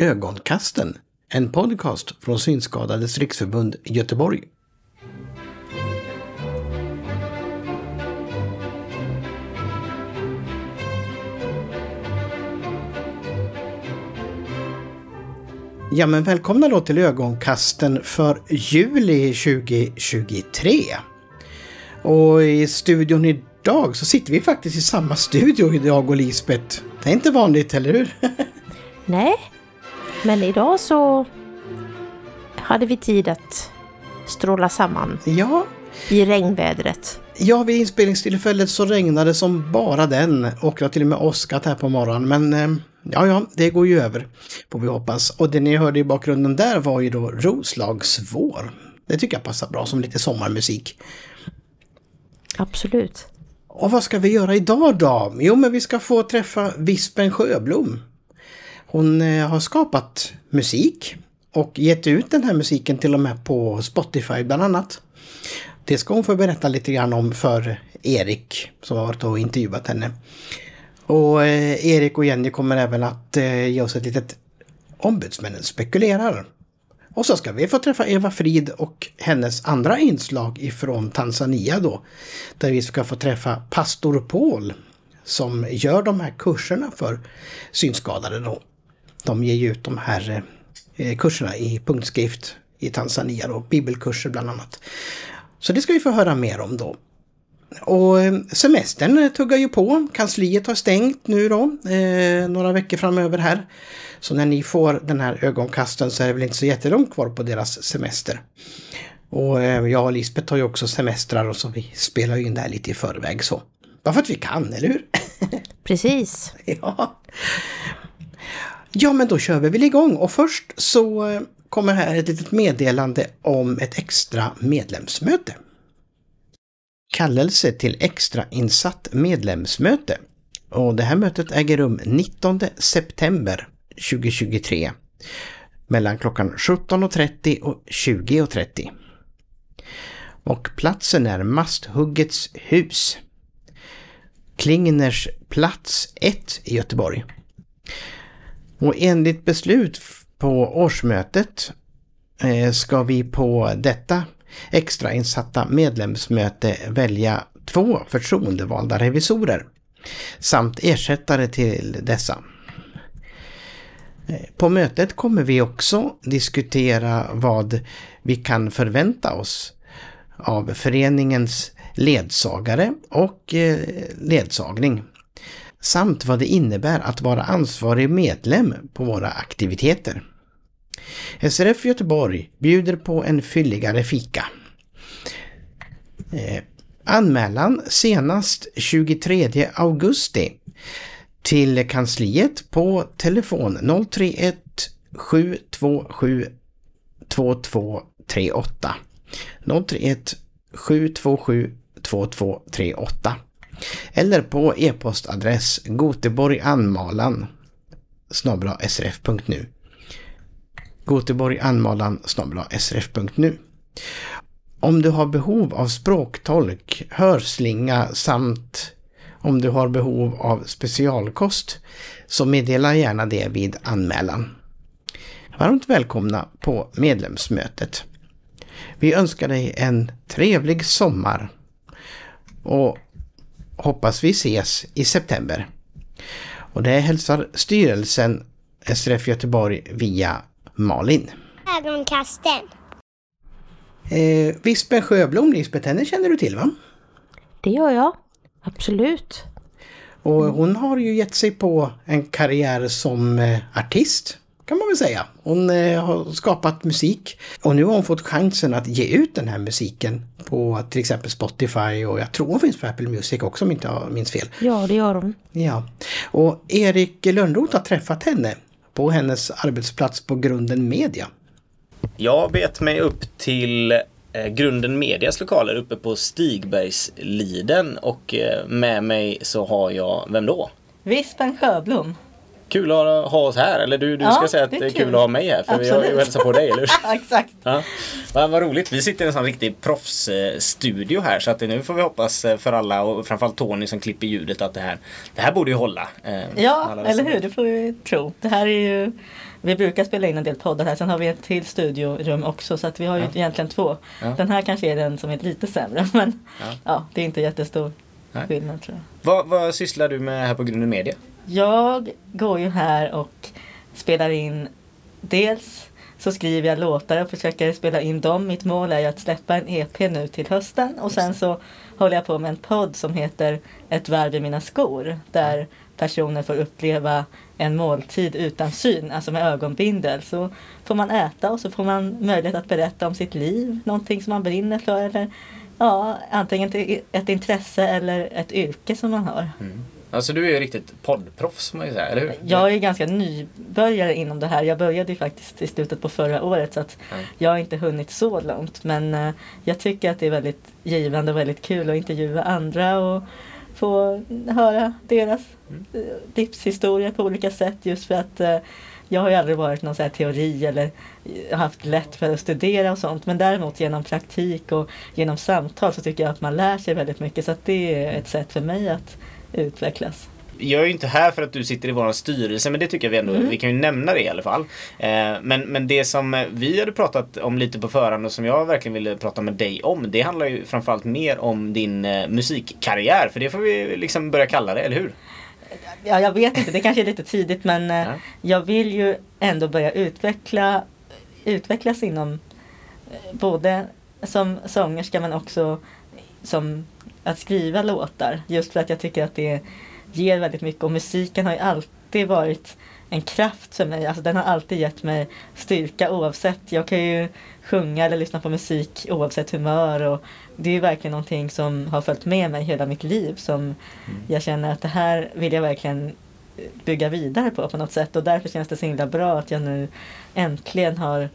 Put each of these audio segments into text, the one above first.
Ögonkasten, en podcast från Synskadades riksförbund Göteborg. Ja men välkomna då till ögonkasten för juli 2023. Och i studion idag så sitter vi faktiskt i samma studio idag och Lisbeth. Det är inte vanligt, eller hur? Nej, men idag så hade vi tid att stråla samman Ja, i regnvädret. ja vid inspelningstillfället så regnade som bara den och det har till och med åskat här på morgonen. Men eh, ja, ja, det går ju över får vi hoppas. Och det ni hörde i bakgrunden där var ju då Roslagsvår. Det tycker jag passar bra som lite sommarmusik. Absolut. Och vad ska vi göra idag då? Jo, men vi ska få träffa Vispen Sjöblom. Hon eh, har skapat musik och gett ut den här musiken till och med på Spotify bland annat. Det ska hon få berätta lite grann om för Erik som har varit och intervjuat henne. Och eh, Erik och Jenny kommer även att eh, ge oss ett litet Ombudsmännen spekulerar. Och så ska vi få träffa Eva Frid och hennes andra inslag ifrån Tanzania då. Där vi ska få träffa pastor Paul som gör de här kurserna för synskadade då. De ger ju ut de här eh, kurserna i punktskrift i Tanzania då, bibelkurser bland annat. Så det ska vi få höra mer om då. Och eh, semestern eh, tuggar ju på. Kansliet har stängt nu då, eh, några veckor framöver här. Så när ni får den här ögonkasten så är det väl inte så jättelångt kvar på deras semester. Och eh, jag och Lisbeth har ju också semestrar och så vi spelar ju in det här lite i förväg så. Bara för att vi kan, eller hur? Precis. ja. Ja, men då kör vi väl igång och först så eh, kommer här ett litet meddelande om ett extra medlemsmöte. Kallelse till extrainsatt medlemsmöte. Och det här mötet äger rum 19 september 2023 mellan klockan 17.30 och 20.30. Och platsen är Masthuggets hus. Klingners plats 1 i Göteborg. Och enligt beslut på årsmötet eh, ska vi på detta extrainsatta medlemsmöte välja två förtroendevalda revisorer samt ersättare till dessa. Eh, på mötet kommer vi också diskutera vad vi kan förvänta oss av föreningens ledsagare och eh, ledsagning samt vad det innebär att vara ansvarig medlem på våra aktiviteter. SRF Göteborg bjuder på en fylligare fika. Eh, anmälan senast 23 augusti till kansliet på telefon 031 727 2238 031 727 2238 eller på e-postadress goteborganmalan srf.nu goteborganmalan srf.nu Om du har behov av språktolk, hörslinga samt om du har behov av specialkost så meddela gärna det vid anmälan. Varmt välkomna på medlemsmötet. Vi önskar dig en trevlig sommar och hoppas vi ses i september. Och det hälsar styrelsen SRF Göteborg via Malin. Ögonkasten. Eh, Vispen Sjöblom, Lisbeth, henne känner du till va? Det gör jag. Absolut. Och hon har ju gett sig på en karriär som eh, artist man väl säga. Hon eh, har skapat musik och nu har hon fått chansen att ge ut den här musiken på till exempel Spotify och jag tror hon finns på Apple Music också om inte jag minns fel. Ja, det gör de. Ja, och Erik Lönnroth har träffat henne på hennes arbetsplats på Grunden Media. Jag bet mig upp till eh, Grunden Medias lokaler uppe på Stigbergsliden och eh, med mig så har jag, vem då? Vispen Sjöblom. Kul att ha oss här. Eller du, du Ja, ska säga att det är kul kul. att ha mig här. För vi har ju Absolut. hälsat på dig, eller hur? Ja, exakt. Ja. Vad, vad roligt. Vi sitter i en sån riktig proffsstudio här. Så att nu får vi hoppas eh, för alla och framförallt Tony som klipper ljudet att det här, det här borde ju hålla. eh, Ja, eller hur? Det får vi tro. Det här är ju vi brukar spela in en del poddar här. Sen har vi ett till studiorum också. Så att vi har ju Ja. egentligen två. Ja. Den här kanske är den som är lite sämre. Men Ja. ja, det är inte jättestor Nej. skillnad tror jag. Vad, vad sysslar du med här på Grunden Media? Jag går ju här och spelar in dels så skriver jag låtar och försöker spela in dem. Mitt mål är ju att släppa en EP nu till hösten och sen så håller jag på med en podd som heter Ett värv i mina skor där personer får uppleva en måltid utan syn, alltså med ögonbindel. Så får man äta och så får man möjlighet att berätta om sitt liv, någonting som man brinner för eller ja, antingen ett- ett intresse eller ett yrke som man har. Alltså du är ju riktigt poddproffs, man ju säga, eller hur? Jag är ganska nybörjare inom det här. Jag började ju faktiskt i slutet på förra året så att Ja. jag har inte hunnit så långt. Men eh, jag tycker att det är väldigt givande och väldigt kul att intervjua andra och få höra deras Mm. eh, livshistorier på olika sätt just för att eh, jag har ju aldrig varit någon så teori eller haft lätt för att studera och sånt. Men däremot genom praktik och genom samtal så tycker jag att man lär sig väldigt mycket. Så det är ett sätt för mig att utvecklas. Jag är ju inte här för att du sitter i vår styrelse men det tycker jag vi ändå, Mm. vi kan ju nämna det i alla fall. Eh, men, men det som eh, vi hade pratat om lite på förhand och som jag verkligen ville prata med dig om det handlar ju framförallt mer om din eh, musikkarriär för det får vi liksom börja kalla det, eller hur? Ja, jag vet inte, det kanske är lite tidigt men eh, Ja. jag vill ju ändå börja utveckla, utvecklas inom både som sångerska men också som att skriva låtar. Just för att jag tycker att det ger väldigt mycket och musiken har ju alltid varit en kraft för mig. Alltså den har alltid gett mig styrka oavsett. Jag kan ju sjunga eller lyssna på musik oavsett humör och det är verkligen någonting som har följt med mig hela mitt liv som jag känner att det här vill jag verkligen bygga vidare på på något sätt och därför känns det så himla bra att jag nu äntligen har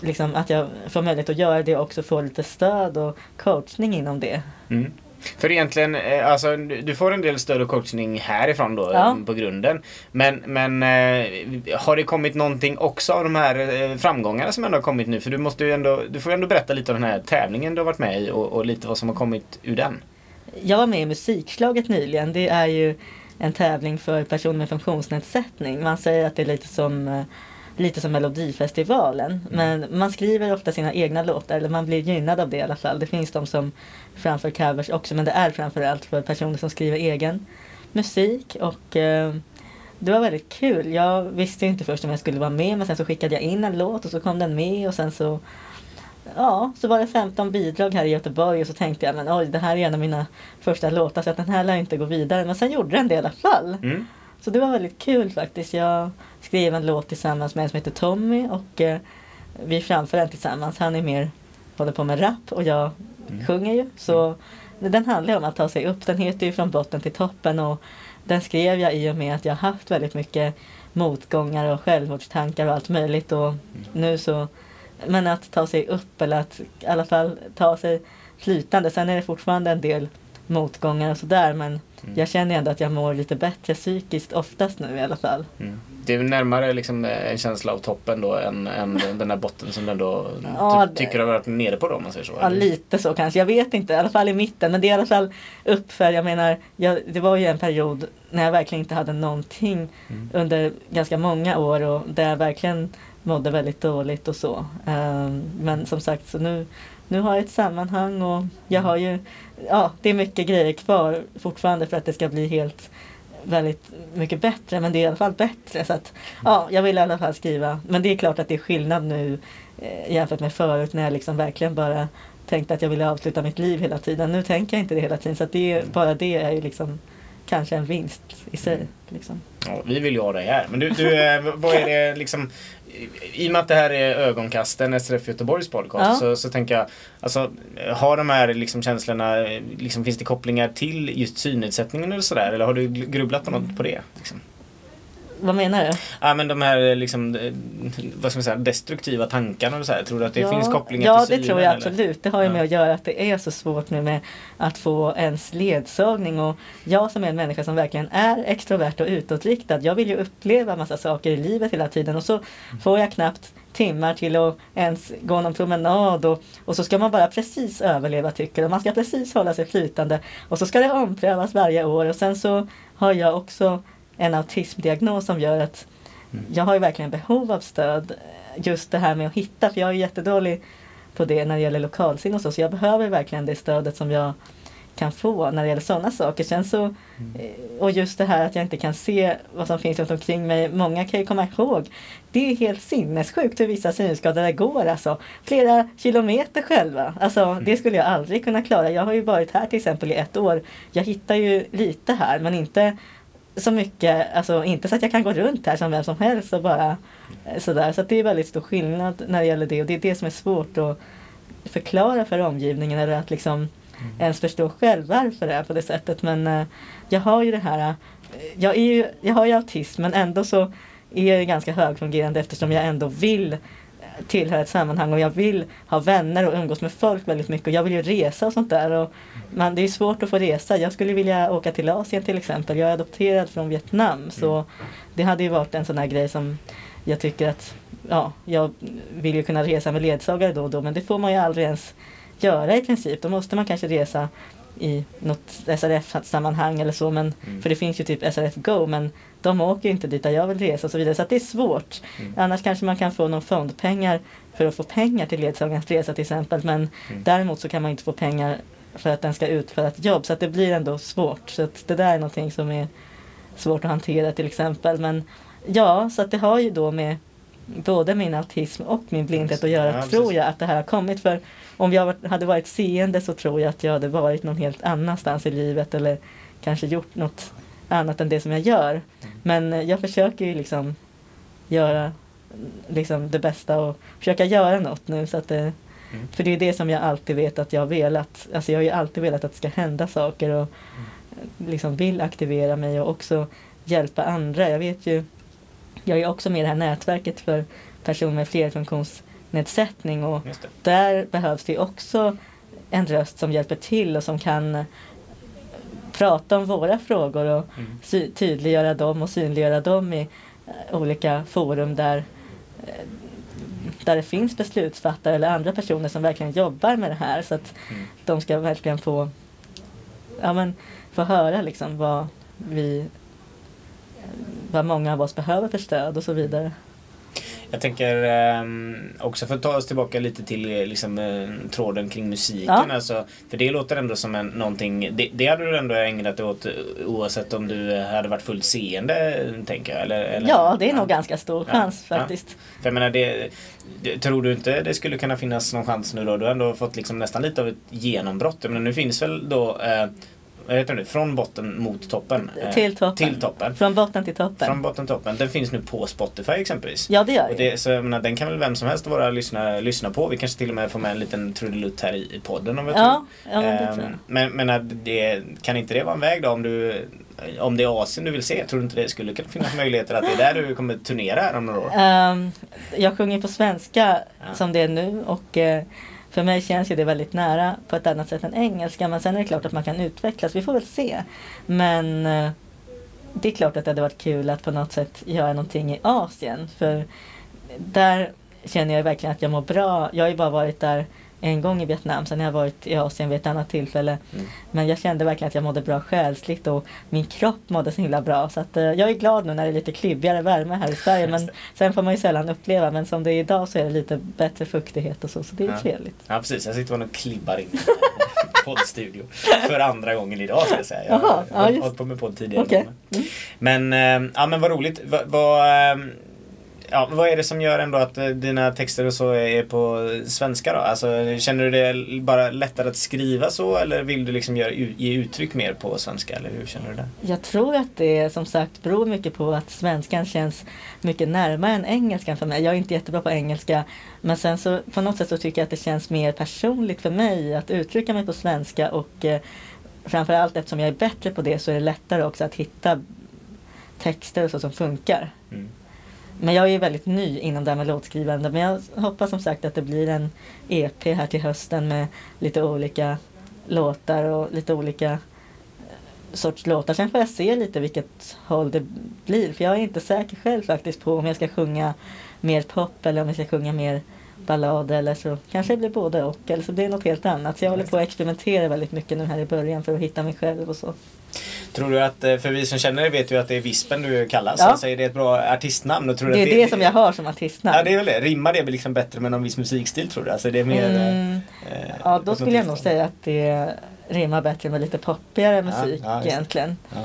liksom att jag får möjlighet att göra det och också få lite stöd och coachning inom det. Mm. För egentligen, eh, alltså du får en del stöd och coachning härifrån då Ja. på grunden. Men, men eh, har det kommit någonting också av de här eh, framgångarna som ändå har kommit nu? För du måste ju ändå, du får ju ändå berätta lite om den här tävlingen du har varit med i och, och lite vad som har kommit ur den. Jag var med i Musikslaget nyligen. Det är ju en tävling för personer med funktionsnedsättning. Man säger att det är lite som Lite som Melodifestivalen. Men man skriver ofta sina egna låtar, eller man blir gynnad av det i alla fall. Det finns de som framför covers också, men det är framförallt för personer som skriver egen musik. Och eh, det var väldigt kul. Jag visste inte först om jag skulle vara med, men sen så skickade jag in en låt och så kom den med och sen så Ja, så var det 15 bidrag här i Göteborg och så tänkte jag men oj det här är en av mina första låtar så att den här lär inte gå vidare. Men sen gjorde den det i alla fall. Mm. Så det var väldigt kul faktiskt. Jag skrev en låt tillsammans med en som heter Tommy och eh, vi framför den tillsammans. Han är mer, håller på med rap och jag sjunger ju. Så den handlar om att ta sig upp. Den heter ju Från botten till toppen och den skrev jag i och med att jag haft väldigt mycket motgångar och självmordstankar och allt möjligt och nu så men att ta sig upp eller att i alla fall ta sig flytande. Sen är det fortfarande en del motgångar och sådär men jag känner ändå att jag mår lite bättre psykiskt oftast nu i alla fall. Mm. Det är närmare liksom eh, en känsla av toppen då än, än den där botten som du ändå Ja, ty- det- tycker har varit nere på då om man säger så. Ja, eller? lite så kanske. Jag vet inte. I alla fall i mitten. Men det är i alla fall uppför. Jag menar, jag, det var ju en period när jag verkligen inte hade någonting under ganska många år och där jag verkligen mådde väldigt dåligt och så. Ehm, men som sagt, så nu, nu har jag ett sammanhang och jag har ju, ja, det är mycket grejer kvar fortfarande för att det ska bli helt väldigt mycket bättre men det är i alla fall bättre så att ja, jag vill i alla fall skriva men det är klart att det är skillnad nu eh, jämfört med förut när jag liksom verkligen bara tänkte att jag ville avsluta mitt liv hela tiden. Nu tänker jag inte det hela tiden så att det är, bara det är ju liksom kanske en vinst i sig. Liksom. Ja, vi vill ju ha dig här. Men du, du eh, vad är det liksom i och med att det här är ögonkasten, SRF Göteborgs podcast, Ja. så, så tänker jag, alltså, har de här liksom känslorna, liksom, finns det kopplingar till just synnedsättningen eller sådär? Eller har du grubblat på något på det? Liksom? Vad menar du? Ja men de här liksom, eh, vad ska man säga, destruktiva tankarna och så här. Tror du att det ja, finns kopplingar Ja, till det synen, tror jag eller? absolut. Det har ju Ja. med att göra att det är så svårt nu med att få ens ledsagning. Och jag som är en människa som verkligen är extrovert och utåtriktad. Jag vill ju uppleva massa saker i livet hela tiden och så får jag knappt timmar till att ens gå någon promenad och, och så ska man bara precis överleva tycker jag. Man ska precis hålla sig flytande och så ska det omprövas varje år och sen så har jag också en autismdiagnos som gör att jag har ju verkligen behov av stöd. Just det här med att hitta, för jag är jättedålig på det när det gäller lokalsinne och så, så jag behöver verkligen det stödet som jag kan få när det gäller sådana saker. Sen så, eh, och just det här att jag inte kan se vad som finns runt omkring mig. Många kan ju komma ihåg. Det är helt sinnessjukt hur vissa synskadade går alltså. Flera kilometer själva. Alltså det skulle jag aldrig kunna klara. Jag har ju varit här till exempel i ett år. Jag hittar ju lite här men inte så mycket, alltså inte så att jag kan gå runt här som vem som helst och bara eh, sådär. Så det är väldigt stor skillnad när det gäller det och det är det som är svårt att förklara för omgivningen eller att liksom ens förstå själv varför det är på det sättet. Men eh, jag har ju det här, eh, jag, är ju, jag har ju autism men ändå så är jag ju ganska högfungerande eftersom jag ändå vill tillhöra ett sammanhang och jag vill ha vänner och umgås med folk väldigt mycket och jag vill ju resa och sånt där. Och man, det är svårt att få resa. Jag skulle vilja åka till Asien till exempel. Jag är adopterad från Vietnam så det hade ju varit en sån här grej som jag tycker att ja, jag vill ju kunna resa med ledsagare då och då men det får man ju aldrig ens göra i princip. Då måste man kanske resa i något SRF-sammanhang eller så. Men, För det finns ju typ SRF Go men de åker inte dit där jag vill resa och så vidare. Så det är svårt. Annars kanske man kan få någon fondpengar för att få pengar till ledsagarens resa till exempel. Men däremot så kan man inte få pengar för att den ska utföra ett jobb. Så det blir ändå svårt. Så det där är någonting som är svårt att hantera till exempel. Men ja, så det har ju då med både min autism och min blindhet att göra, Ja, tror jag att det här har kommit. För om jag hade varit seende så tror jag att jag hade varit någon helt annanstans i livet eller kanske gjort något annat än det som jag gör. Mm. Men eh, jag försöker ju liksom göra liksom det bästa och försöka göra något nu. Så att det, Mm. För det är det som jag alltid vet att jag har velat. Alltså jag har ju alltid velat att det ska hända saker och Mm. liksom vill aktivera mig och också hjälpa andra. Jag vet ju, jag är också med i det här nätverket för personer med flerfunktionsnedsättning och där behövs det också en röst som hjälper till och som kan prata om våra frågor och Mm. tydliggöra dem och synliggöra dem i eh, olika forum där, eh, där det finns beslutsfattare eller andra personer som verkligen jobbar med det här så att Mm. de ska verkligen få, ja, men, få höra liksom vad vi vad många av oss behöver för stöd och så vidare. Jag tänker ehm, också för att ta oss tillbaka lite till eh, liksom, eh, tråden kring musiken. Ja. Alltså, för det låter ändå som en, någonting, det, det hade du ändå ägnat dig åt eh, oavsett om du eh, hade varit fullt seende, tänker jag. Eller, eller, Ja, det är nog ganska stor Ja, chans ja. faktiskt. För jag menar, det, det, tror du inte det skulle kunna finnas någon chans nu då? Du har ändå fått liksom nästan lite av ett genombrott. Men nu finns väl då, eh, heter det, från botten mot toppen? Eh, Till toppen. Till toppen. Från botten till toppen. Från botten till toppen. Den finns nu på Spotify exempelvis. Ja, det gör Och det. det, så jag menar, den kan väl vem som helst vara lyssna, lyssna på. Vi kanske till och med får med en liten trudelutt här i, i podden om vi Ja, ja, men det Ehm, tror jag. men, men det, kan inte det vara en väg då om du om det är Asien du vill se? Tror du inte det skulle kunna finnas möjligheter att det är där du kommer turnera här om några år? Ehm, jag sjunger på svenska Ja. som det är nu och eh, för mig känns ju det väldigt nära på ett annat sätt än engelska. Men sen är det klart att man kan utvecklas. Vi får väl se. Men eh, det är klart att det hade varit kul att på något sätt göra någonting i Asien. För där känner jag verkligen att jag mår bra. Jag har ju bara varit där en gång i Vietnam, sen har jag varit i Asien vid ett annat tillfälle. Mm. Men jag kände verkligen att jag mådde bra själsligt och min kropp mådde så himla bra. Så att, eh, jag är glad nu när det är lite klibbigare värme här i Sverige. Men sen får man ju sällan uppleva. Men som det är idag så är det lite bättre fuktighet och så. Så det är Ja. trevligt. Ja precis, jag sitter och klibbar in poddstudio. För andra gången idag ska jag säga. Jag ja, har just- hållit på med podd tidigare. Okej. Men, eh, ja men vad roligt. Va, vad, eh, ja, vad är det som gör ändå att eh, dina texter och så är på svenska då? Alltså, känner du det bara lättare att skriva så eller vill du liksom göra, ge uttryck mer på svenska? Eller hur känner du det? Jag tror att det som sagt beror mycket på att svenskan känns mycket närmare än engelskan för mig. Jag är inte jättebra på engelska. Men sen så på något sätt så tycker jag att det känns mer personligt för mig att uttrycka mig på svenska och eh, framförallt eftersom jag är bättre på det så är det lättare också att hitta texter och så som funkar. Men jag är ju väldigt ny inom det här med låtskrivande. Men jag hoppas som sagt att det blir en EP här till hösten med lite olika låtar och lite olika eh, sorts låtar. Sen får jag se lite vilket håll det blir. För jag är inte säker själv faktiskt på om jag ska sjunga mer pop eller om jag ska sjunga mer ballad eller så kanske det blir både och eller så blir det något helt annat. Så jag håller på att experimentera väldigt mycket nu här i början för att hitta mig själv och så. Tror du att, eh, för vi som känner dig vet ju att det är Vispen du kallas. Ja. Alltså är det ett bra artistnamn? Och tror Det är att det som jag har som artistnamn. Ja det är väl det. Rimmar det liksom bättre med någon viss musikstil tror du? Alltså det är mer... Mm, eh, ja, då skulle jag nog säga att det rimmar bättre med lite poppigare musik ja, det. egentligen. Ja.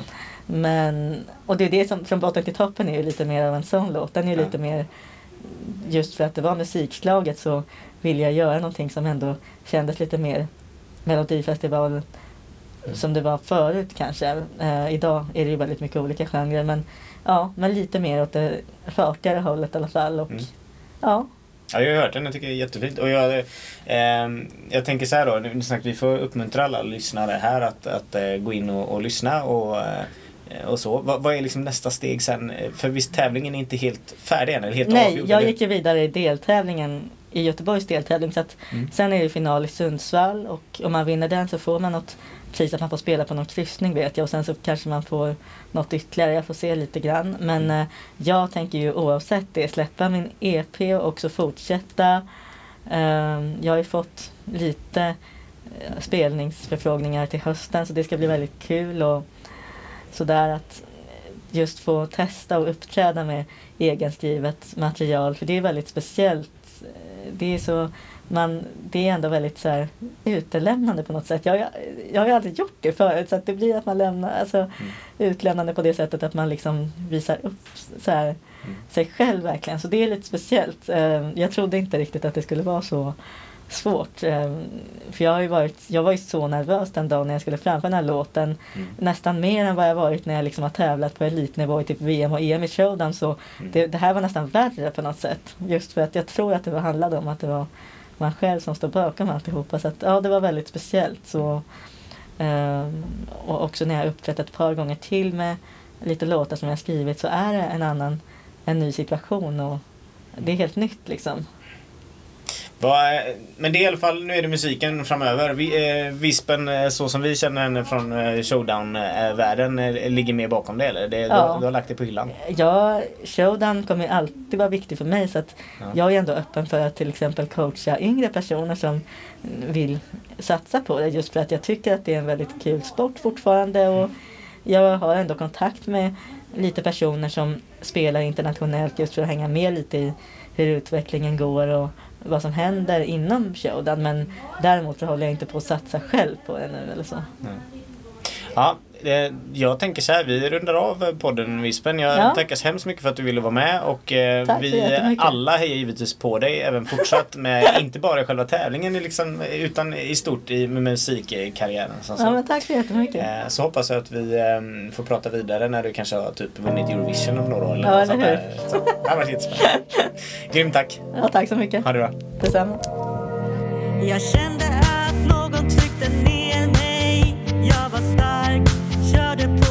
Men, och det är det som, från botten till toppen är ju lite mer av en sån låt. Den är ju Ja. lite mer, just för att det var musikslaget så ville jag göra någonting som ändå kändes lite mer Melodifestival Mm. Som det var förut kanske. Eh, idag är det ju väldigt mycket olika genrer men ja, men lite mer åt det fartigare hållet i alla fall. Och, Mm. ja, Ja, jag har hört den. Jag tycker det är jättefint. Och jag, ehm, jag tänker så här då. Nu snack, vi får uppmuntra alla lyssnare här att, att eh, gå in och, och lyssna och, eh, och så. Vad, vad är liksom nästa steg sen? För visst, tävlingen är inte helt färdig än? Eller helt Nej, avgjord, jag eller? gick ju vidare i deltävlingen i Göteborgs deltävling. Så att Mm. Sen är det final i Sundsvall och om man vinner den så får man något pris att man får spela på någon kryssning vet jag och sen så kanske man får något ytterligare. Jag får se lite grann. Men Mm. eh, jag tänker ju oavsett det släppa min EP och också fortsätta. Ehm, jag har ju fått lite eh, spelningsförfrågningar till hösten så det ska bli väldigt kul och sådär att just få testa och uppträda med egenskrivet material för det är väldigt speciellt. Eh, Det är så man, det är ändå väldigt så här, utelämnande på något sätt. Jag, jag, jag har ju aldrig gjort det förut så att det blir att man lämnar, alltså utlämnande på det sättet att man liksom visar upp så här, sig själv verkligen. Så det är lite speciellt. Eh, Jag trodde inte riktigt att det skulle vara så svårt. Eh, För jag, har varit, jag var ju så nervös den dagen när jag skulle framföra den här låten. Mm. Nästan mer än vad jag varit när jag liksom har tävlat på elitnivå i typ VM och EM i showdown. Så Mm. det, det här var nästan värre på något sätt. Just för att jag tror att det handlade om att det var man själv som står bakom alltihopa. Så att, ja, det var väldigt speciellt. Så, ehm, och också när jag uppträtt ett par gånger till med lite låtar som jag skrivit så är det en annan, en ny situation och det är helt nytt liksom. Men det är i alla fall, nu är det musiken framöver. Vi, eh, Vispen, eh, så som vi känner henne från eh, showdown-världen, ligger mer bakom det eller? Det, du, Ja. har- du har lagt det på hyllan? Ja, showdown kommer alltid vara viktig för mig så att Ja. jag är ändå öppen för att till exempel coacha yngre personer som vill satsa på det just för att jag tycker att det är en väldigt kul sport fortfarande och jag har ändå kontakt med lite personer som spelar internationellt just för att hänga med lite i hur utvecklingen går och vad som händer inom showdown men däremot så håller jag inte på att satsa själv på det nu eller så. Ja, jag tänker så här, vi rundar av podden Vispen. Jag Ja. tackar så hemskt mycket för att du ville vara med och eh, Tack vi alla hejar givetvis på dig även fortsatt med inte bara själva tävlingen liksom, utan i stort i med musikkarriären. Så. Ja men tack så jättemycket. Eh, Så hoppas jag att vi eh, får prata vidare när du kanske har typ vunnit Eurovision om några år. Ja, något eller hur? Så, Det har varit jättespännande. Grymt tack. Ja, tack så mycket. Ha det bra. Detsamma. Jag kände att någon tryckte ner tell the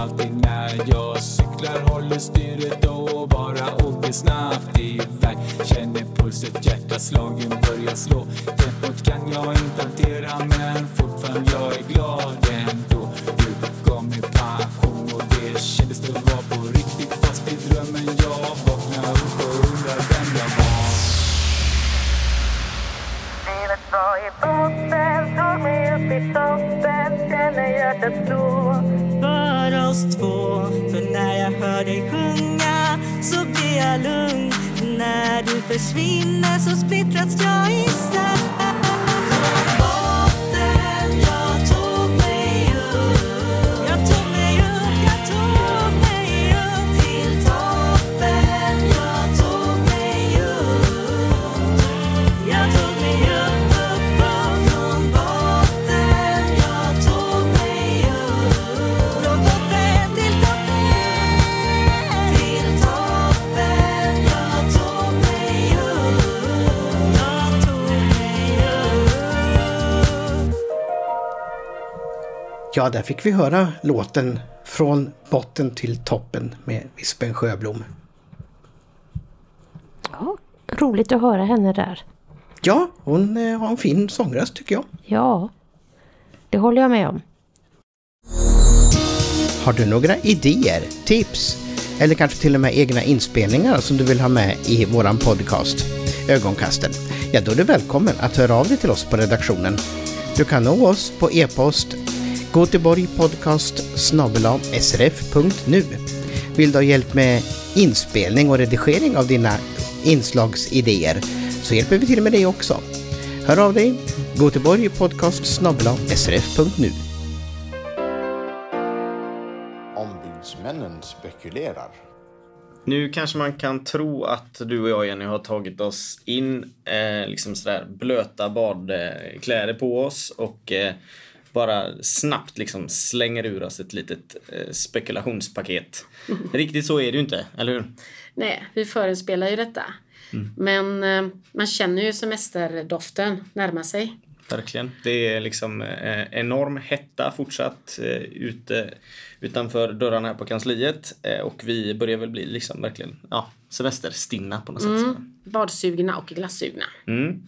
alltid när jag. Cyklar Håller styret och bara åker snabbt iväg. Känner pulset, hjärtaslagen börjar slå. Tempot kan jag inte hantera men oss två. För när jag hör dig sjunga så blir jag lugn. När du försvinner så splittras jag isär Ja, där fick vi höra låten Från botten till toppen med Vispen Sjöblom. Ja, roligt att höra henne där. Ja, hon eh, har en fin sångröst tycker jag. Ja, det håller jag med om. Har du några idéer, tips eller kanske till och med egna inspelningar som du vill ha med i våran podcast Ögonkasten? Ja, då är du välkommen att höra av dig till oss på redaktionen. Du kan nå oss på e-post gåteborgpodcast srf.nu. Vill du ha hjälp med inspelning och redigering av dina inslagsidéer så hjälper vi till med det också. Hör av dig, gåteborgpodcast srf.nu. Ombudsmännen spekulerar. Nu kanske man kan tro att du och jag Jenny har tagit oss in eh, liksom sådär blöta badkläder på oss och eh, bara snabbt liksom slänger ur oss ett litet eh, spekulationspaket. Riktigt så är det ju inte, eller hur? Nej, vi förespelar ju detta. Men eh, man känner ju semesterdoften närma sig. Verkligen. Det är liksom eh, enorm hetta fortsatt eh, ute utanför dörrarna här på kansliet eh, och vi börjar väl bli liksom verkligen ja, semesterstinna på något sätt. Badsugna och glassugna. Mm.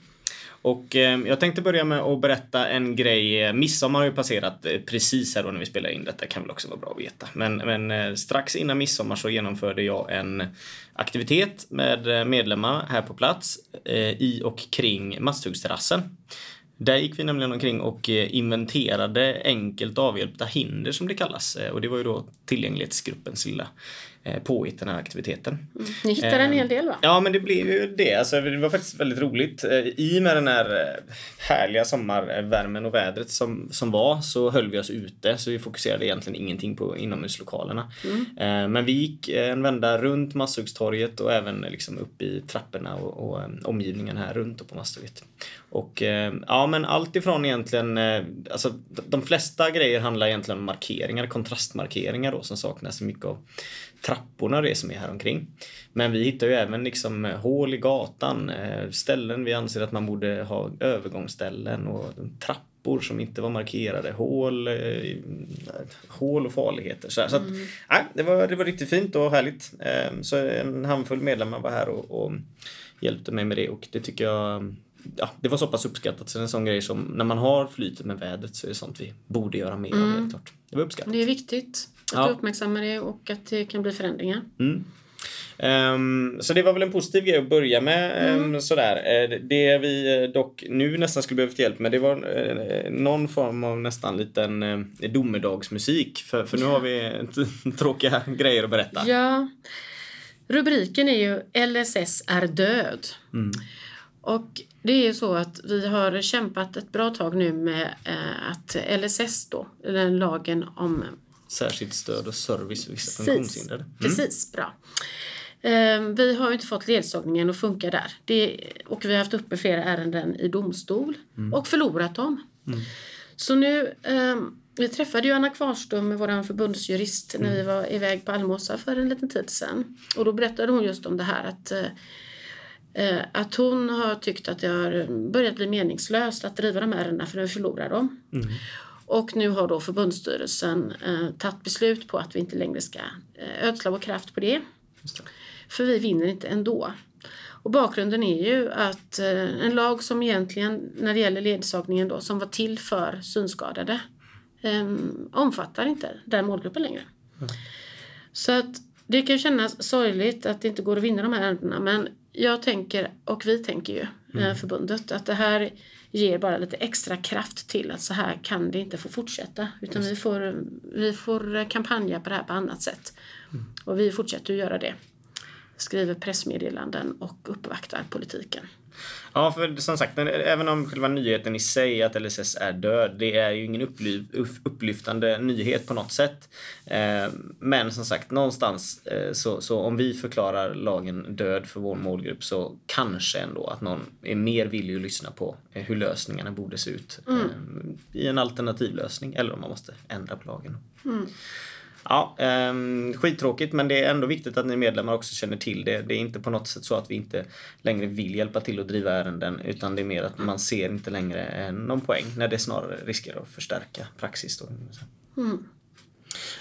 Och eh, jag tänkte börja med att berätta en grej. Midsommar har ju passerat eh, precis här då när vi spelar in detta. Kan väl också vara bra att veta. Men, men eh, strax innan midsommar så genomförde jag en aktivitet med eh, medlemmar här på plats eh, i och kring Masthuggsterrassen. Där gick vi nämligen omkring och eh, inventerade enkelt avhjälpta hinder som det kallas. Och det var ju då tillgänglighetsgruppens lilla påhitt den här aktiviteten. Ni hittar en hel del va? Ja, men det blev ju det. Alltså, det var faktiskt väldigt roligt. Eh, I med den här eh, härliga sommarvärmen och vädret som, som var så höll vi oss ute så vi fokuserade egentligen ingenting på inomhuslokalerna. Eh, Men vi gick en vända runt Masthuggstorget och även liksom upp i trapporna och, och eh, omgivningen här runt och på Masthugget. Och eh, ja, men allt ifrån egentligen, eh, alltså de- flesta grejer handlar egentligen om markeringar, kontrastmarkeringar då som saknas mycket av trapporna och det som är här omkring. Men vi hittar ju även liksom eh, hål i gatan, eh, ställen vi anser att man borde ha övergångsställen och trappor som inte var markerade, hål, eh, hål och farligheter. Så, så att, nej, det, var, det var riktigt fint och härligt. Eh, Så en handfull medlemmar var här och, och hjälpte mig med det och det tycker jag Ja, det var så pass uppskattat så det är en sån grej som när man har flytet med vädret så är det sånt vi borde göra mer av helt klart. Det var uppskattat. Det är viktigt att Ja. du uppmärksammar det och att det kan bli förändringar. Mm. Ehm, så det var väl en positiv grej att börja med. ehm, sådär. Eh, det vi eh, dock nu nästan skulle behövt hjälp med det var eh, någon form av nästan liten eh, domedagsmusik. För, för nu har vi tråkiga grejer att berätta. Ja, rubriken är ju LSS är död. Och det är ju så att vi har kämpat ett bra tag nu med eh, att LSS då, den lagen om Särskilt stöd och service för vissa funktionshindrade. Mm. precis bra. Eh, vi har inte fått ledsagningen att funka där. Det, och vi har haft uppe flera ärenden i domstol och förlorat dem. Så nu, eh, vi träffade ju Anna Kvarström, vår förbundsjurist, när vi var iväg på Almåsa för en liten tid sedan. Och då berättade hon just om det här att eh, att hon har tyckt att det har börjat bli meningslöst att driva de här ärendena för att förlora dem. Och nu har då förbundsstyrelsen eh, tagit beslut på att vi inte längre ska eh, ödsla vår kraft på det. För vi vinner inte ändå. Och bakgrunden är ju att eh, en lag som egentligen, när det gäller ledsagningen då, som var till för synskadade, eh, omfattar inte den målgruppen längre. Så att det kan kännas sorgligt att det inte går att vinna de här ärendena men jag tänker, och vi tänker ju, eh, förbundet, att det här ger bara lite extra kraft till att så här kan det inte få fortsätta. Utan vi får, vi får kampanja på det här på annat sätt. Och vi fortsätter att göra det. Skriver pressmeddelanden och uppvaktar politiken. Ja, för som sagt, även om själva nyheten i sig att LSS är död, det är ju ingen upply- upp- upplyftande nyhet på något sätt. Eh, men som sagt, någonstans eh, så, så om vi förklarar lagen död för vår målgrupp så kanske ändå att någon är mer villig att lyssna på eh, hur lösningarna borde se ut eh, i en alternativ lösning eller om man måste ändra på lagen. Ja, ehm, skittråkigt men det är ändå viktigt att ni medlemmar också känner till det. Det är inte på något sätt så att vi inte längre vill hjälpa till att driva ärenden utan det är mer att man ser inte längre eh, någon poäng när det snarare riskerar att förstärka praxis. Då.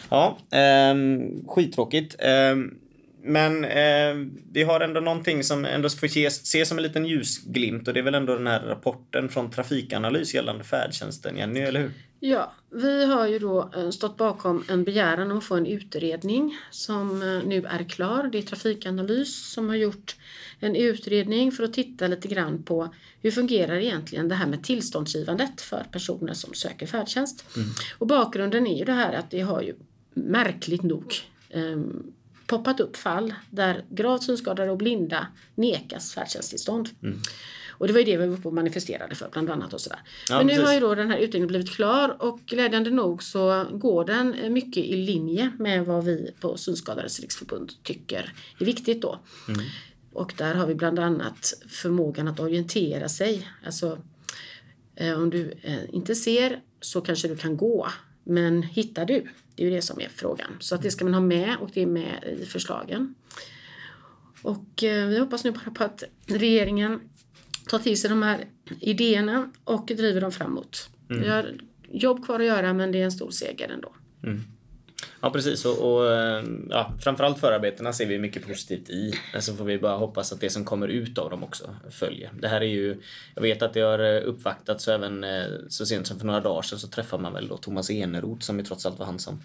Ja, ehm, skittråkigt. Ehm, men ehm, vi har ändå någonting som ändå får ses, ses som en liten ljusglimt och det är väl ändå den här rapporten från Trafikanalys gällande färdtjänsten, Jenny, eller hur? Ja, vi har ju då eh, stått bakom en begäran om att få en utredning som eh, nu är klar. Det är Trafikanalys som har gjort en utredning för att titta lite grann på hur fungerar egentligen det här med tillståndsgivandet för personer som söker färdtjänst. Och bakgrunden är ju det här att det har ju märkligt nog eh, poppat upp fall där gravt synskadade och blinda nekas färdtjänsttillstånd. Och det var ju det vi var uppe och manifesterade för bland annat och sådär. Ja, Men nu precis. har ju då den här utredningen blivit klar och glädjande nog så går den eh, mycket i linje med vad vi på Synskadades riksförbund tycker är viktigt då. Och där har vi bland annat förmågan att orientera sig. Alltså eh, om du eh, inte ser så kanske du kan gå. Men hittar du? Det är ju det som är frågan. Så att det ska man ha med och det är med i förslagen. Och eh, vi hoppas nu bara på att regeringen tar till sig de här idéerna och driver dem framåt. Vi har jobb kvar att göra men det är en stor seger ändå. Ja precis och, och eh, ja, framförallt förarbetena ser vi mycket positivt i. Så får vi bara hoppas att det som kommer ut av dem också följer. Det här är ju, jag vet att det har eh, uppvaktats och även eh, så sent som för några dagar sedan så träffade man väl då Thomas Eneroth som ju trots allt var han som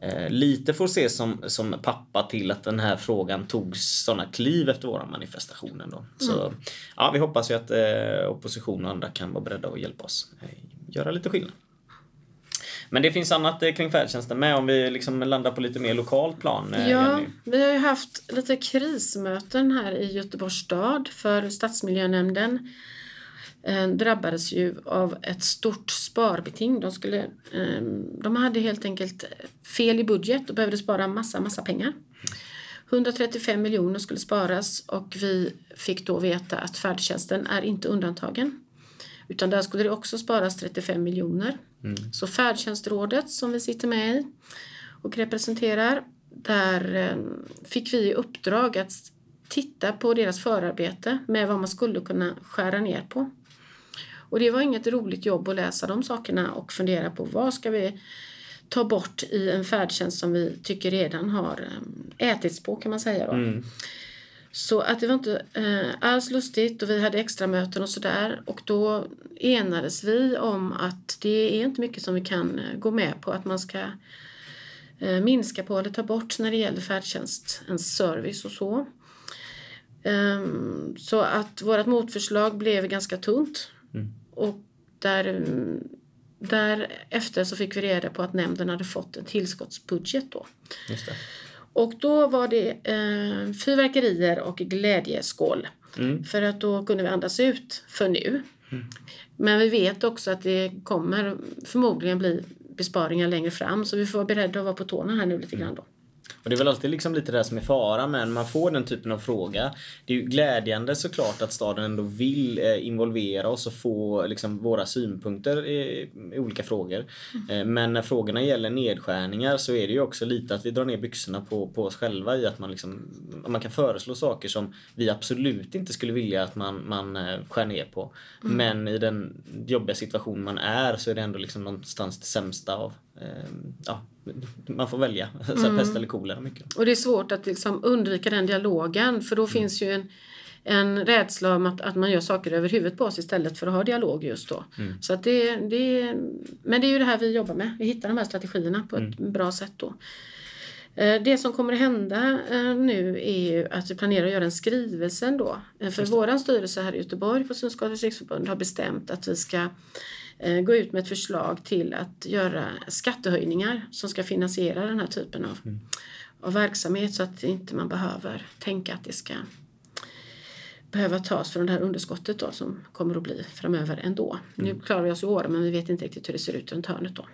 eh, lite får ses som, som pappa till att den här frågan tog sådana kliv efter våran manifestation ändå. Så ja, vi hoppas ju att eh, opposition och andra kan vara beredda att hjälpa oss eh, göra lite skillnad. Men det finns annat eh, kring färdtjänsten med om vi liksom landar på lite mer lokalt plan. eh, Ja, Jenny. vi har ju haft lite krismöten här i Göteborgs stad för stadsmiljönämnden eh, drabbades ju av ett stort sparbeting. De, skulle, eh, de hade helt enkelt fel i budget och behövde spara massa, massa pengar. 135 miljoner skulle sparas och vi fick då veta att färdtjänsten är inte undantagen. Utan där skulle det också sparas 35 miljoner. Så färdtjänstrådet som vi sitter med i och representerar, där eh, fick vi i uppdrag att titta på deras förarbete med vad man skulle kunna skära ner på. Och det var inget roligt jobb att läsa de sakerna och fundera på vad ska vi ta bort i en färdtjänst som vi tycker redan har eh, ätits på kan man säga då. Så att det var inte eh, alls lustigt och vi hade extra möten och sådär. Och då enades vi om att det är inte mycket som vi kan eh, gå med på. Att man ska eh, minska på eller ta bort när det gäller färdtjänst, en service och så. Ehm, så att vårt motförslag blev ganska tunt. Och där, mm, därefter så fick vi reda på att nämnden hade fått en tillskottsbudget då. Och då var det eh, fyrverkerier och glädjeskål. För att då kunde vi andas ut för nu. Men vi vet också att det kommer förmodligen bli besparingar längre fram så vi får vara beredda att vara på tårna här nu lite grann då. Och det är väl alltid liksom lite det som är fara men man får den typen av fråga. Det är ju glädjande såklart att staden ändå vill eh, involvera oss och få liksom, våra synpunkter i, i olika frågor. Eh, men när frågorna gäller nedskärningar så är det ju också lite att vi drar ner byxorna på, på oss själva i att man, liksom, man kan föreslå saker som vi absolut inte skulle vilja att man, man eh, skär ner på. Men i den jobbiga situation man är så är det ändå liksom någonstans det sämsta av ja, man får välja. Så här, pest eller kolera mycket. Och det är svårt att liksom undvika den dialogen för då finns ju en, en rädsla om att, att man gör saker över huvudet på oss istället för att ha dialog just då. Så att det, det, men det är ju det här vi jobbar med. Vi hittar de här strategierna på ett bra sätt då. Eh, Det som kommer att hända eh, nu är att vi planerar att göra en skrivelse ändå. Eh, För våran styrelse här i Göteborg på Synskadades riksförbund har bestämt att vi ska gå ut med ett förslag till att göra skattehöjningar som ska finansiera den här typen av, av verksamhet så att inte man behöver tänka att det ska behöva tas från det här underskottet då som kommer att bli framöver ändå. Nu klarar vi oss i år men vi vet inte riktigt hur det ser ut runt hörnet då.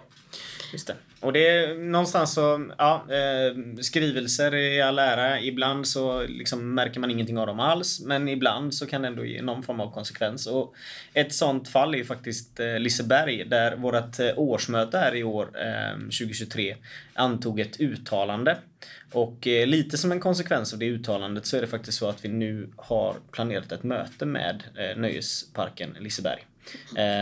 Just det. Och det är någonstans så, ja, eh, skrivelser i all ära. Ibland så liksom märker man ingenting av dem alls. Men ibland så kan det ändå ge någon form av konsekvens. Och ett sånt fall är ju faktiskt eh, Liseberg där vårt eh, årsmöte här i år, eh, 2023, antog ett uttalande. Och eh, lite som en konsekvens av det uttalandet så är det faktiskt så att vi nu har planerat ett möte med eh, Nöjesparken Liseberg.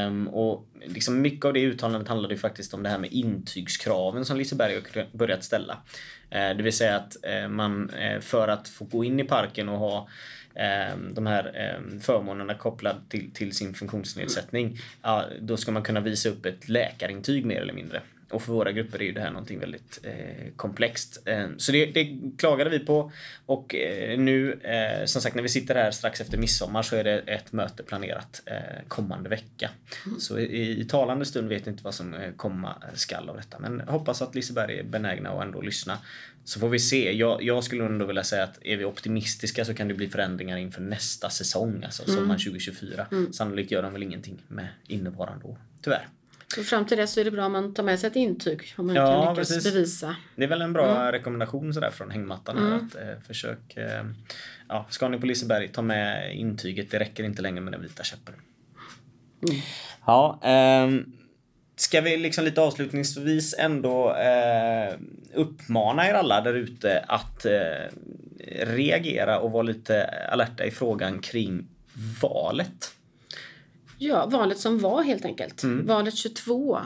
Um, och liksom mycket av det uttalandet handlade ju faktiskt om det här med intygskraven som Liseberg har börjat ställa. Uh, det vill säga att uh, man uh, för att få gå in i parken och ha ehm, de här förmånerna kopplad till, till sin funktionsnedsättning. Ja, då ska man kunna visa upp ett läkarintyg mer eller mindre. Och för våra grupper är ju det här någonting väldigt eh, komplext. Eh, så det, det klagade vi på. Och eh, nu, eh, som sagt, när vi sitter här strax efter midsommar så är det ett möte planerat eh, kommande vecka. Så i, i talande stund vet jag inte vad som eh, komma skall av detta. Men hoppas att Liseberg är benägna att ändå lyssna. Så får vi se. Jag, jag skulle ändå vilja säga att är vi optimistiska så kan det bli förändringar inför nästa säsong, alltså sommaren 2024. Sannolikt gör de väl ingenting med innevarande år, tyvärr. Så fram till dess så är det bra om man tar med sig ett intyg om man Ja, kan lyckas precis. bevisa. Det är väl en bra rekommendation sådär från hängmattan. Här, att, eh, försök, eh, ja, ska ni på Liseberg, ta med intyget. Det räcker inte längre med den vita käppen. Ja, ehm, ska vi liksom lite avslutningsvis ändå eh, uppmana er alla där ute att eh, reagera och vara lite alerta i frågan kring valet. Ja, valet som var helt enkelt. Mm. Valet 22.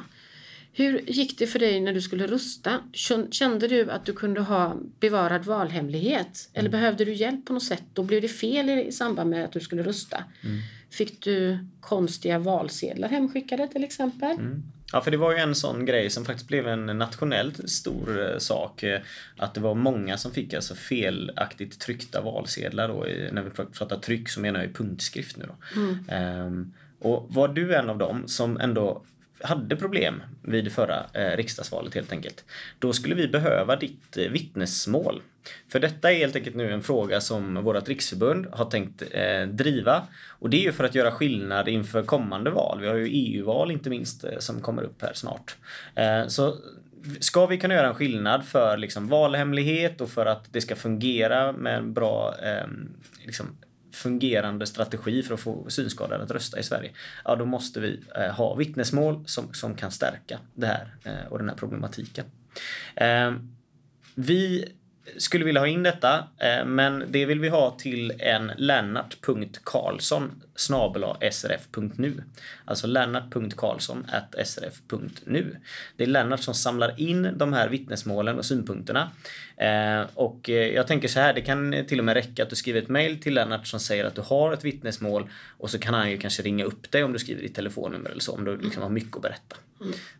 Hur gick det för dig när du skulle rösta? Kän- Kände du att du kunde ha bevarad valhemlighet? Mm. Eller behövde du hjälp på något sätt? Då blev det fel i, samband med att du skulle rösta. Mm. Fick du konstiga valsedlar hemskickade till exempel? Mm. Ja, för det var ju en sån grej som faktiskt blev en nationellt stor eh, sak. eh, Att det var många som fick alltså felaktigt tryckta valsedlar då. När vi pr- pratar tryck så menar jag punktskrift nu då. Ehm, och var du en av dem som ändå hade problem vid förra eh, riksdagsvalet helt enkelt. Då skulle vi behöva ditt eh, vittnesmål. För detta är helt enkelt nu en fråga som vårt riksförbund har tänkt eh, driva. Och det är ju för att göra skillnad inför kommande val. Vi har ju EU-val inte minst eh, som kommer upp här snart. Eh, så ska vi kunna göra en skillnad för liksom, valhemlighet och för att det ska fungera med en bra eh, liksom, fungerande strategi för att få synskadade att rösta i Sverige. Ja, då måste vi eh, ha vittnesmål som, som kan stärka det här eh, och den här problematiken. Eh, vi skulle vilja ha in detta, eh, men det vill vi ha till en lennart.karlsson srf.nu. Alltså srf.nu. Det är Lennart som samlar in de här vittnesmålen och synpunkterna. Eh, och eh, jag tänker så här, det kan till och med räcka att du skriver ett mail till Lennart som säger att du har ett vittnesmål och så kan han ju kanske ringa upp dig om du skriver ditt telefonnummer eller så, om du liksom har mycket att berätta.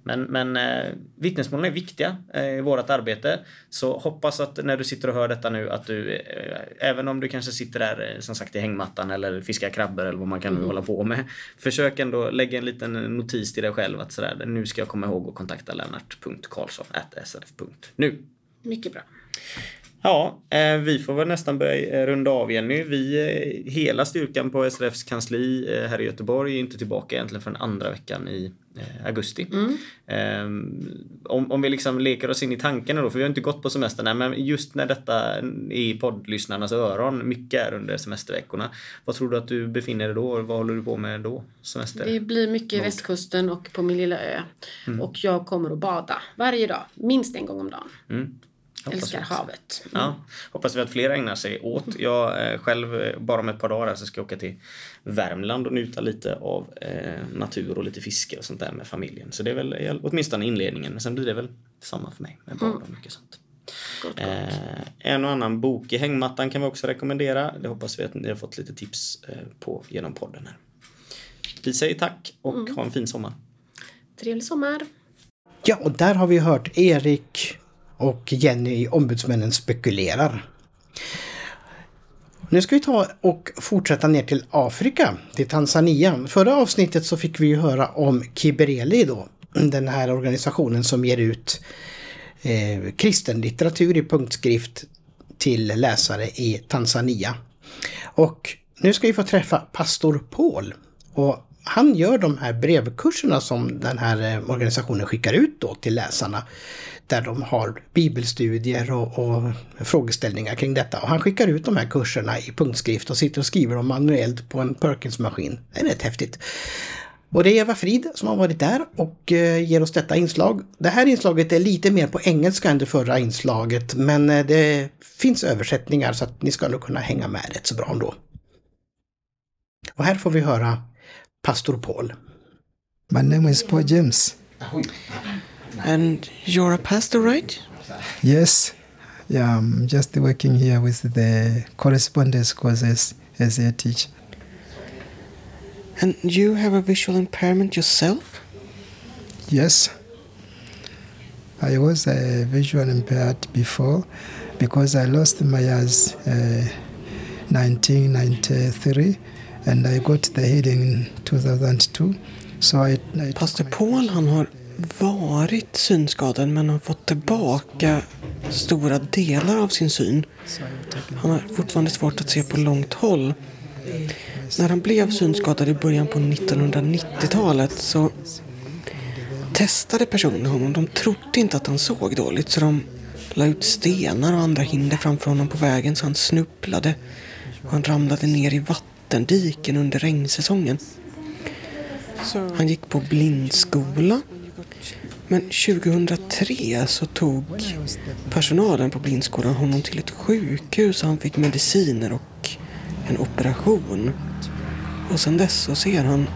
Men, men eh, vittnesmålen är viktiga eh, i vårt arbete. Så hoppas att när du sitter och hör detta nu att du, eh, även om du kanske sitter där eh, som sagt i hängmattan eller fiskar krabbor eller vad man kan nu hålla på med. Försök ändå lägga en liten notis till dig själv att sådär, nu ska jag komma ihåg att kontakta lennart.karlsson.srf.nu. Mycket bra. Ja, eh, vi får väl nästan börja eh, runda av Jenny. Vi, eh, hela styrkan på SRFs kansli här i Göteborg är inte tillbaka egentligen förrän andra veckan i augusti. Eh, om, om vi liksom leker oss in i tankarna då, för vi har inte gått på semester nej, men just när detta är i poddlyssnarnas öron, mycket är under semesterveckorna. Vad tror du att du befinner dig då? Vad håller du på med då? Semester? Det blir mycket västkusten och på min lilla ö. Mm. Och jag kommer att bada varje dag, minst en gång om dagen. Mm. Hoppas Älskar vi. havet. Ja, hoppas vi att fler ägnar sig åt. Jag eh, själv, eh, bara om ett par dagar så ska jag åka till Värmland och njuta lite av eh, natur och lite fiske och sånt där med familjen. Så det är väl eh, åtminstone inledningen. Men sen blir det väl samma för mig med barn och mycket sånt. Gott, gott. Eh, en och annan bok i hängmattan kan vi också rekommendera. Det hoppas vi att ni har fått lite tips eh, på genom podden här. Vi säger tack och ha en fin sommar. Trevlig sommar. Ja, och där har vi hört Erik och Jenny i Ombudsmännen spekulerar. Nu ska vi ta och fortsätta ner till Afrika, till Tanzania. Förra avsnittet så fick vi ju höra om Kibereli då, den här organisationen som ger ut eh, kristen litteratur i punktskrift till läsare i Tanzania. Och nu ska vi få träffa pastor Paul. Och han gör de här brevkurserna som den här eh, organisationen skickar ut då till läsarna. Där de har bibelstudier och, och frågeställningar kring detta. Och han skickar ut de här kurserna i punktskrift och sitter och skriver dem manuellt på en Perkins-maskin. Det är rätt häftigt. Och det är Eva Frid som har varit där och eh, ger oss detta inslag. Det här inslaget är lite mer på engelska än det förra inslaget men eh, det finns översättningar så att ni ska nog kunna hänga med rätt så bra ändå. Och här får vi höra pastor Paul. My name is Paul James. And you're a pastor, right? Yes, yeah, I'm just working here with the correspondence courses as a teacher. And you have a visual impairment yourself? Yes, I was uh, visual impaired before because I lost my eyes uh, 1993 and I got the hearing in 2002. So I, I Pastor Paul han har varit synskadad men har fått tillbaka stora delar av sin syn. Han har fortfarande svårt att se på långt håll. När han blev synskadad i början på 1990-talet så testade personer honom. De trodde inte att han såg dåligt så de la ut stenar och andra hinder framför honom på vägen så han snubblade och han ramlade ner i vattendiken under regnsäsongen. Han gick på blindskola. Men 2003 så tog personalen på blindskolan honom till ett sjukhus och han fick mediciner och en operation. Och sen dess så ser han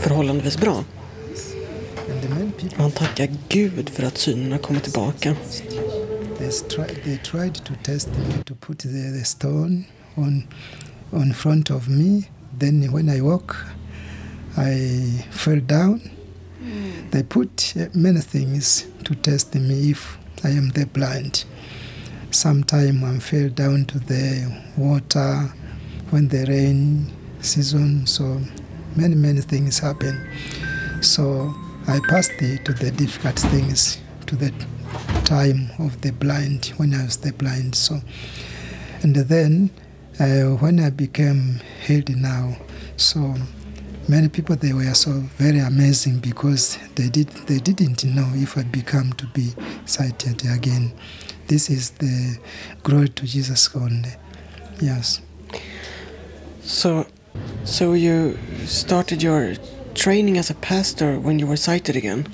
förhållandevis bra. Och han tackar Gud för att synen har kommit tillbaka. they, they tried to test me to put the stone on on front of me. Then when I walk, I fell down. They put uh, many things to test me if I am the blind. Sometime I fell down to the water when the rain season. So many many things happen. So I passed the, to the difficult things to the time of the blind when I was the blind. So, and then uh, when I became healed now, so many people they were so very amazing because they did they didn't know if I become to be sighted again. This is the glory to Jesus only. Yes. So, so you started your training as a pastor when you were sighted again?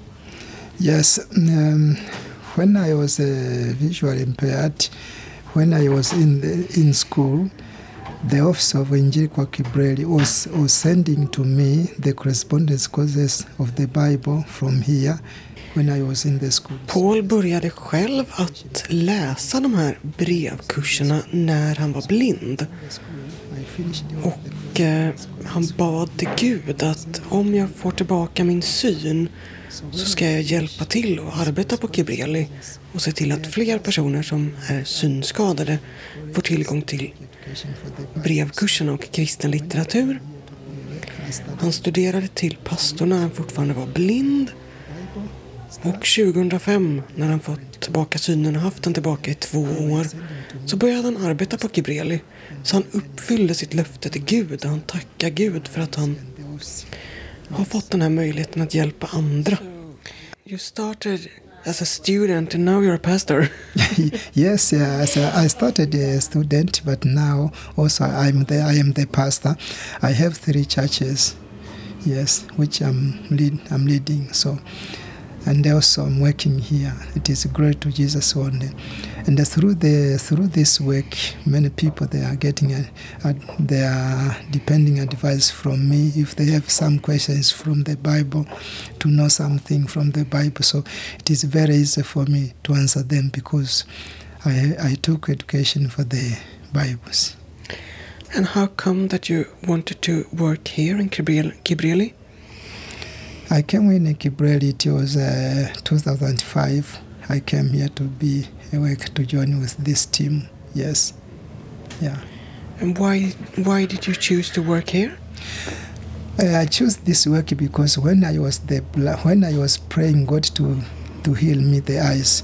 Yes, um, when I was uh, visually impaired, when I was in the, in school, the office of Angelical Kibreli was, was sending to me the correspondence courses of the Bible from here when I was in the school. Paul började själv att läsa de här brevkurserna när han var blind. Och eh, han bad till Gud att om jag får tillbaka min syn så ska jag hjälpa till och arbeta på Kibreli och se till att fler personer som är synskadade får tillgång till brevkursen och kristen litteratur. Han studerade till pastor när han fortfarande var blind Och 2005, när han fått tillbaka synen och haft den tillbaka i två år, så började han arbeta på Kibreli. Så han uppfyllde sitt löfte till Gud och han tackade Gud för att han har fått den här möjligheten att hjälpa andra. You started as a student and now you're a pastor. yes, yeah, a, I started a student, but now also I'm the I am the pastor. I have three churches, yes, which I'm lead I'm leading. So, and also I'm working here. It is great to Jesus only, and through the through this work, many people they are getting a, a, they are depending advice from me if they have some questions from the Bible, to know something from the Bible. So it is very easy for me to answer them because I I took education for the Bibles. And how come that you wanted to work here in Gibrili? I came in Kibreli, it was uh, 2005. I came here to be awake to join with this team. Yes, yeah. And why why did you choose to work here? Uh, I chose this work because when I was the when I was praying God to to heal me the eyes,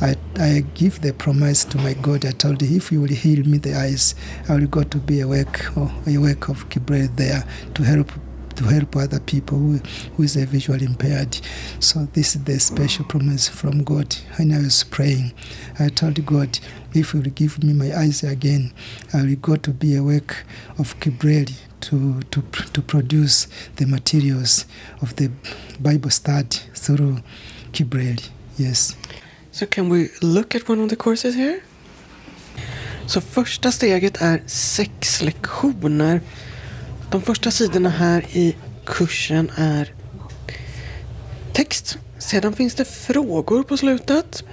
I I give the promise to my God. I told him if you will heal me the eyes, I will go to be awake, work or a work of Kibrel there to help to help other people who, who is visually impaired. So this is the special promise from God. When I was praying, I told God, if you will give me my eyes again, I will go to be a work of Kibrel to, to, to produce the materials of the Bible study through Kibrel. Yes. So can we look at one of the courses here? Så första steget är sex lektioner. De första sidorna här i kursen är text. Sedan finns det frågor på slutet.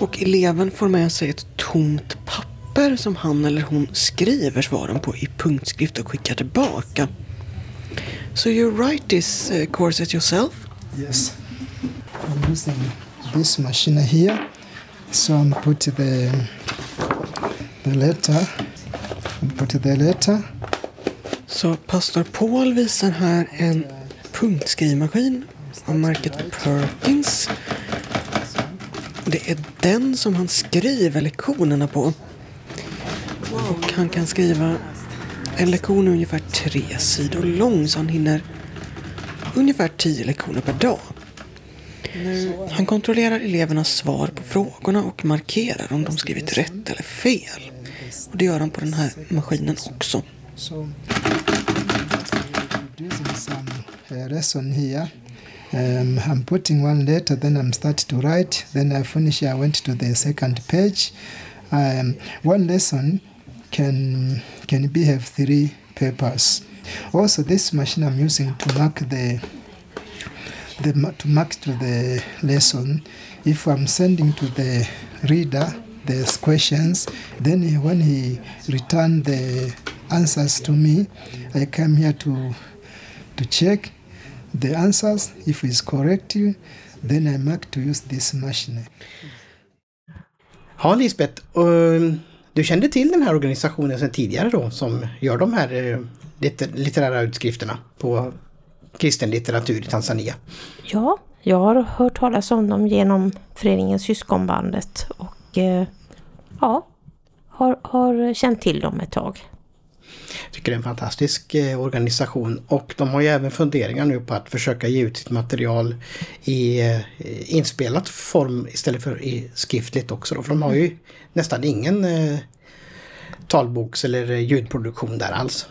Och eleven får med sig ett tomt papper som han eller hon skriver svaren på i punktskrift och skickar tillbaka. So you write this eh, uh, courses yourself? Yes. I'm using this machine here. So I'm put the the letter. Put the letter. Så pastor Paul visar här en punktskrivmaskin av märket Perkins. Det är den som han skriver lektionerna på. Och han kan skriva en lektion är ungefär tre sidor lång så han hinner ungefär tio lektioner per dag. Han kontrollerar elevernas svar på frågorna och markerar om de skrivit rätt eller fel. Och det gör han på den här maskinen också. Lesson here. Um, I'm putting one letter, then I'm start to write. Then I finish. I went to the second page. Um, one lesson can can be have three papers. Also, this machine I'm using to mark the the to mark to the lesson. If I'm sending to the reader the questions, then he- when he return the answers to me, I come here to to check the answers. If it's correct, then I mark to use this machine. Ja, Lisbeth. och du kände till den här organisationen sedan tidigare då som gör de här eh, litter- litterära utskrifterna på kristen litteratur i Tanzania. Ja, jag har hört talas om dem genom föreningen Syskonbandet och eh, ja, har, har känt till dem ett tag tycker det är en fantastisk eh, organisation och de har ju även funderingar nu på att försöka ge ut sitt material i eh, inspelat form istället för i skriftligt också. Då, för de har ju nästan ingen eh, talboks eller ljudproduktion där alls.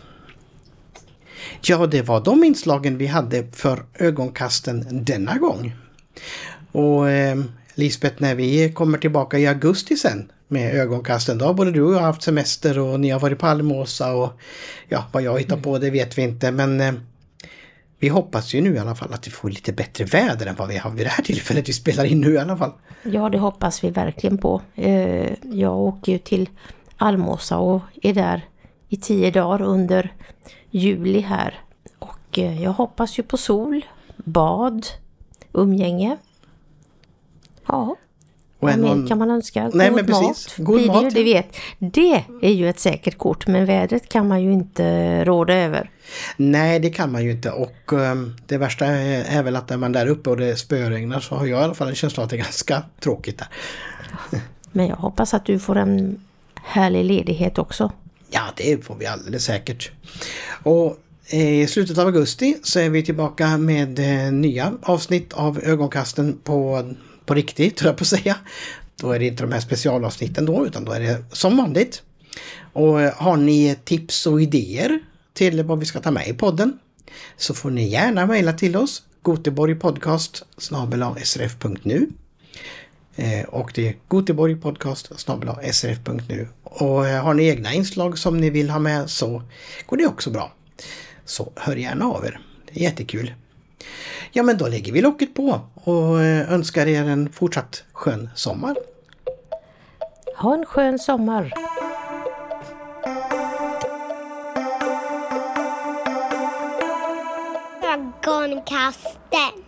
Ja, det var de inslagen vi hade för ögonkasten denna gång. Och eh, Lisbeth, när vi kommer tillbaka i augusti sen med ögonkasten, då både du och jag haft semester och ni har varit på Almåsa och ja, vad jag hittar på det vet vi inte men eh, vi hoppas ju nu i alla fall att vi får lite bättre väder än vad vi har vid det här tillfället vi spelar in nu i alla fall. Ja, det hoppas vi verkligen på. Eh, Jag åker ju till Almåsa och är där i tio dagar under juli här. Och eh, jag hoppas ju på sol, bad, umgänge. Ja, och Vad mer kan man önska? Nej, God men precis. mat God blir det, ju, mat, det, vet. det är ju ett säkert kort men vädret kan man ju inte råda över. Nej, det kan man ju inte och ehm, det värsta är, är väl att när man är där uppe och det spöregnar så har jag i alla fall en känsla att det är ganska tråkigt där. Men jag hoppas att du får en härlig ledighet också. Ja, det får vi alldeles säkert. Och eh, i slutet av augusti så är vi tillbaka med eh, nya avsnitt av ögonkasten på, på riktigt, höll jag på att säga. Då är det inte de här specialavsnitten då, utan då är det som vanligt. Och eh, har ni tips och idéer till vad vi ska ta med i podden så får ni gärna mejla till oss goteborgpodcast srf.nu eh, och det är goteborgpodcast srf.nu. Och eh, har ni egna inslag som ni vill ha med så går det också bra. Så hör gärna av er. Det är jättekul. Ja men då lägger vi locket på och eh, önskar er en fortsatt skön sommar. Ha en skön sommar! Ögonkasten.